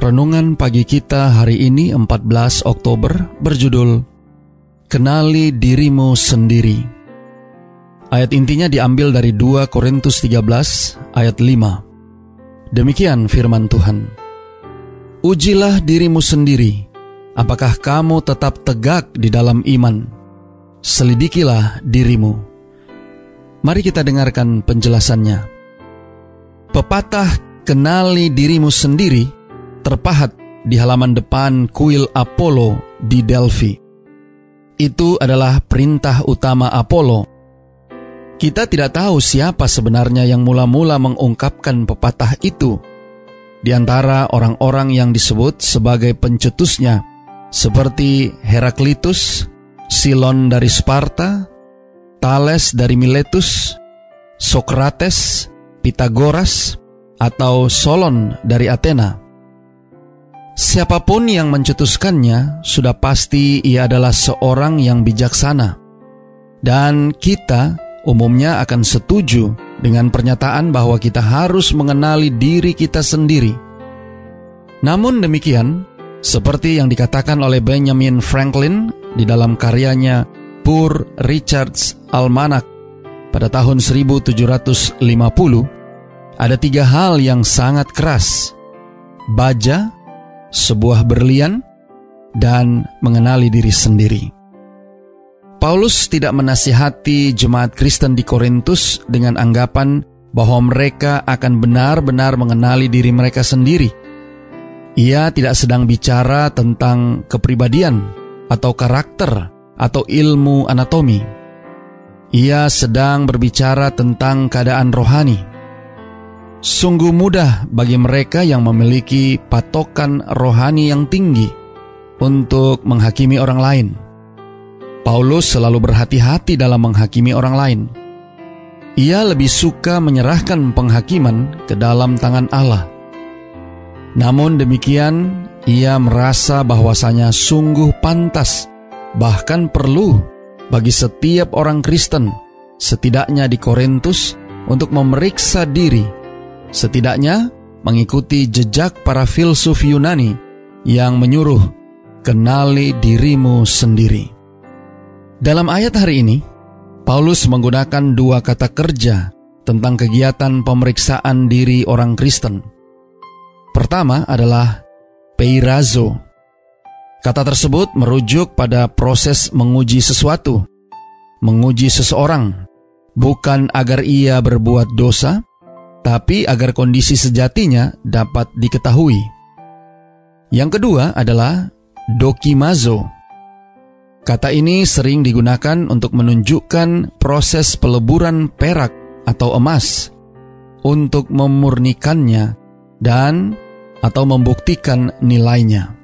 Renungan pagi kita hari ini 14 Oktober berjudul Kenali Dirimu Sendiri. Ayat intinya diambil dari 2 Korintus 13 ayat 5. Demikian firman Tuhan. Ujilah dirimu sendiri, apakah kamu tetap tegak di dalam iman. Selidikilah dirimu. Mari kita dengarkan penjelasannya. Pepatah kenali dirimu sendiri terpahat di halaman depan kuil Apollo di Delphi. Itu adalah perintah utama Apollo. Kita tidak tahu siapa sebenarnya yang mula-mula mengungkapkan pepatah itu. Di antara orang-orang yang disebut sebagai pencetusnya, seperti Heraklitus, Silon dari Sparta, Thales dari Miletus, Sokrates, Pitagoras, atau Solon dari Athena. Siapa pun yang mencetuskannya, sudah pasti ia adalah seorang yang bijaksana. Dan kita umumnya akan setuju dengan pernyataan bahwa kita harus mengenali diri kita sendiri. Namun demikian, seperti yang dikatakan oleh Benjamin Franklin di dalam karyanya Poor Richard's Almanac pada tahun 1750, ada tiga hal yang sangat keras. Baja, sebuah berlian, dan mengenali diri sendiri. Paulus tidak menasihati jemaat Kristen di Korintus dengan anggapan bahwa mereka akan benar-benar mengenali diri mereka sendiri. Ia tidak sedang bicara tentang kepribadian atau karakter atau ilmu anatomi. Ia sedang berbicara tentang keadaan rohani. Sungguh mudah bagi mereka yang memiliki patokan rohani yang tinggi untuk menghakimi orang lain. Paulus selalu berhati-hati dalam menghakimi orang lain. Ia lebih suka menyerahkan penghakiman ke dalam tangan Allah. Namun demikian, ia merasa bahwasanya sungguh pantas, bahkan perlu bagi setiap orang Kristen, setidaknya di Korintus, untuk memeriksa diri Setidaknya mengikuti jejak para filsuf Yunani yang menyuruh kenali dirimu sendiri. Dalam ayat hari ini, Paulus menggunakan dua kata kerja tentang kegiatan pemeriksaan diri orang Kristen. Pertama adalah peirazo. Kata tersebut merujuk pada proses menguji sesuatu, menguji seseorang, bukan agar ia berbuat dosa, tapi agar kondisi sejatinya dapat diketahui. Yang kedua adalah dokimazo. Kata ini sering digunakan untuk menunjukkan proses peleburan perak atau emas untuk memurnikannya dan atau membuktikan nilainya.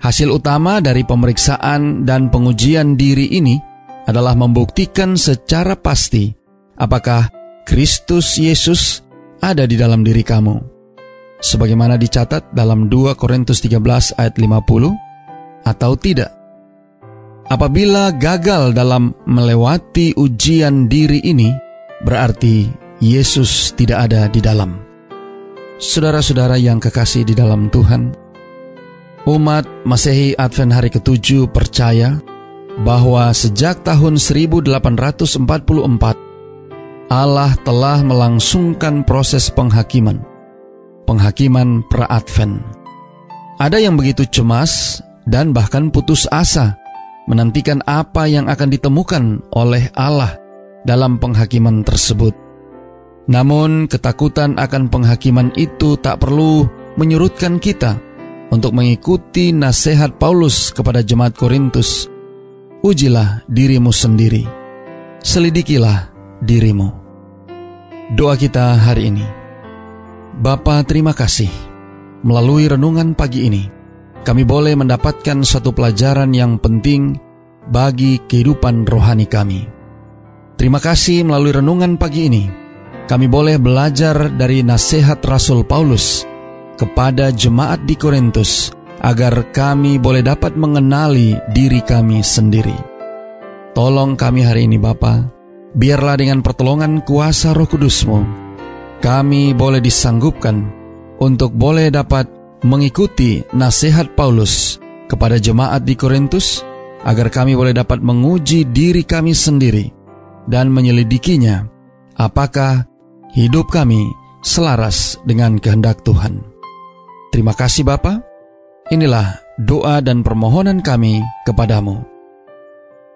Hasil utama dari pemeriksaan dan pengujian diri ini adalah membuktikan secara pasti apakah Kristus Yesus ada di dalam diri kamu. Sebagaimana dicatat dalam 2 Korintus 13 ayat 50 atau tidak. Apabila gagal dalam melewati ujian diri ini, berarti Yesus tidak ada di dalam. Saudara-saudara yang kekasih di dalam Tuhan, umat Masehi Advent hari ketujuh percaya bahwa sejak tahun 1844 Allah telah melangsungkan proses penghakiman, penghakiman pra-advent. Ada yang begitu cemas dan bahkan putus asa menantikan apa yang akan ditemukan oleh Allah dalam penghakiman tersebut. Namun, ketakutan akan penghakiman itu tak perlu menyurutkan kita untuk mengikuti nasihat Paulus kepada jemaat Korintus. Ujilah dirimu sendiri, selidikilah dirimu. Doa kita hari ini. Bapa terima kasih. Melalui renungan pagi ini, kami boleh mendapatkan satu pelajaran yang penting bagi kehidupan rohani kami. Terima kasih melalui renungan pagi ini. Kami boleh belajar dari nasihat Rasul Paulus kepada jemaat di Korintus agar kami boleh dapat mengenali diri kami sendiri. Tolong kami hari ini Bapa, biarlah dengan pertolongan kuasa roh kudusmu, kami boleh disanggupkan untuk boleh dapat mengikuti nasihat Paulus kepada jemaat di Korintus agar kami boleh dapat menguji diri kami sendiri dan menyelidikinya apakah hidup kami selaras dengan kehendak Tuhan. Terima kasih Bapa. Inilah doa dan permohonan kami kepadamu.